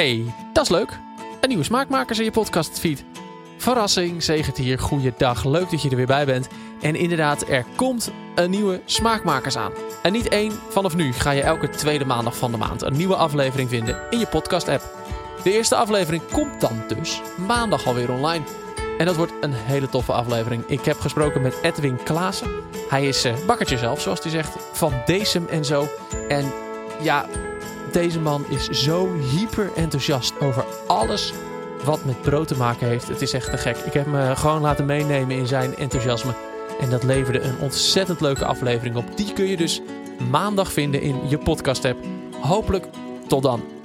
Hey, dat is leuk. Een nieuwe smaakmakers in je podcastfeed. Verrassing, zegt hier, goeiedag. Leuk dat je er weer bij bent. En inderdaad, er komt een nieuwe smaakmakers aan. En niet één, vanaf nu ga je elke tweede maandag van de maand een nieuwe aflevering vinden in je podcast-app. De eerste aflevering komt dan dus maandag alweer online. En dat wordt een hele toffe aflevering. Ik heb gesproken met Edwin Klaassen. Hij is uh, bakkertje zelf, zoals hij zegt, van Decem en zo. En ja, deze man is zo hyper enthousiast over alles wat met brood te maken heeft. Het is echt te gek. Ik heb me gewoon laten meenemen in zijn enthousiasme. En dat leverde een ontzettend leuke aflevering op. Die kun je dus maandag vinden in je podcast app. Hopelijk tot dan.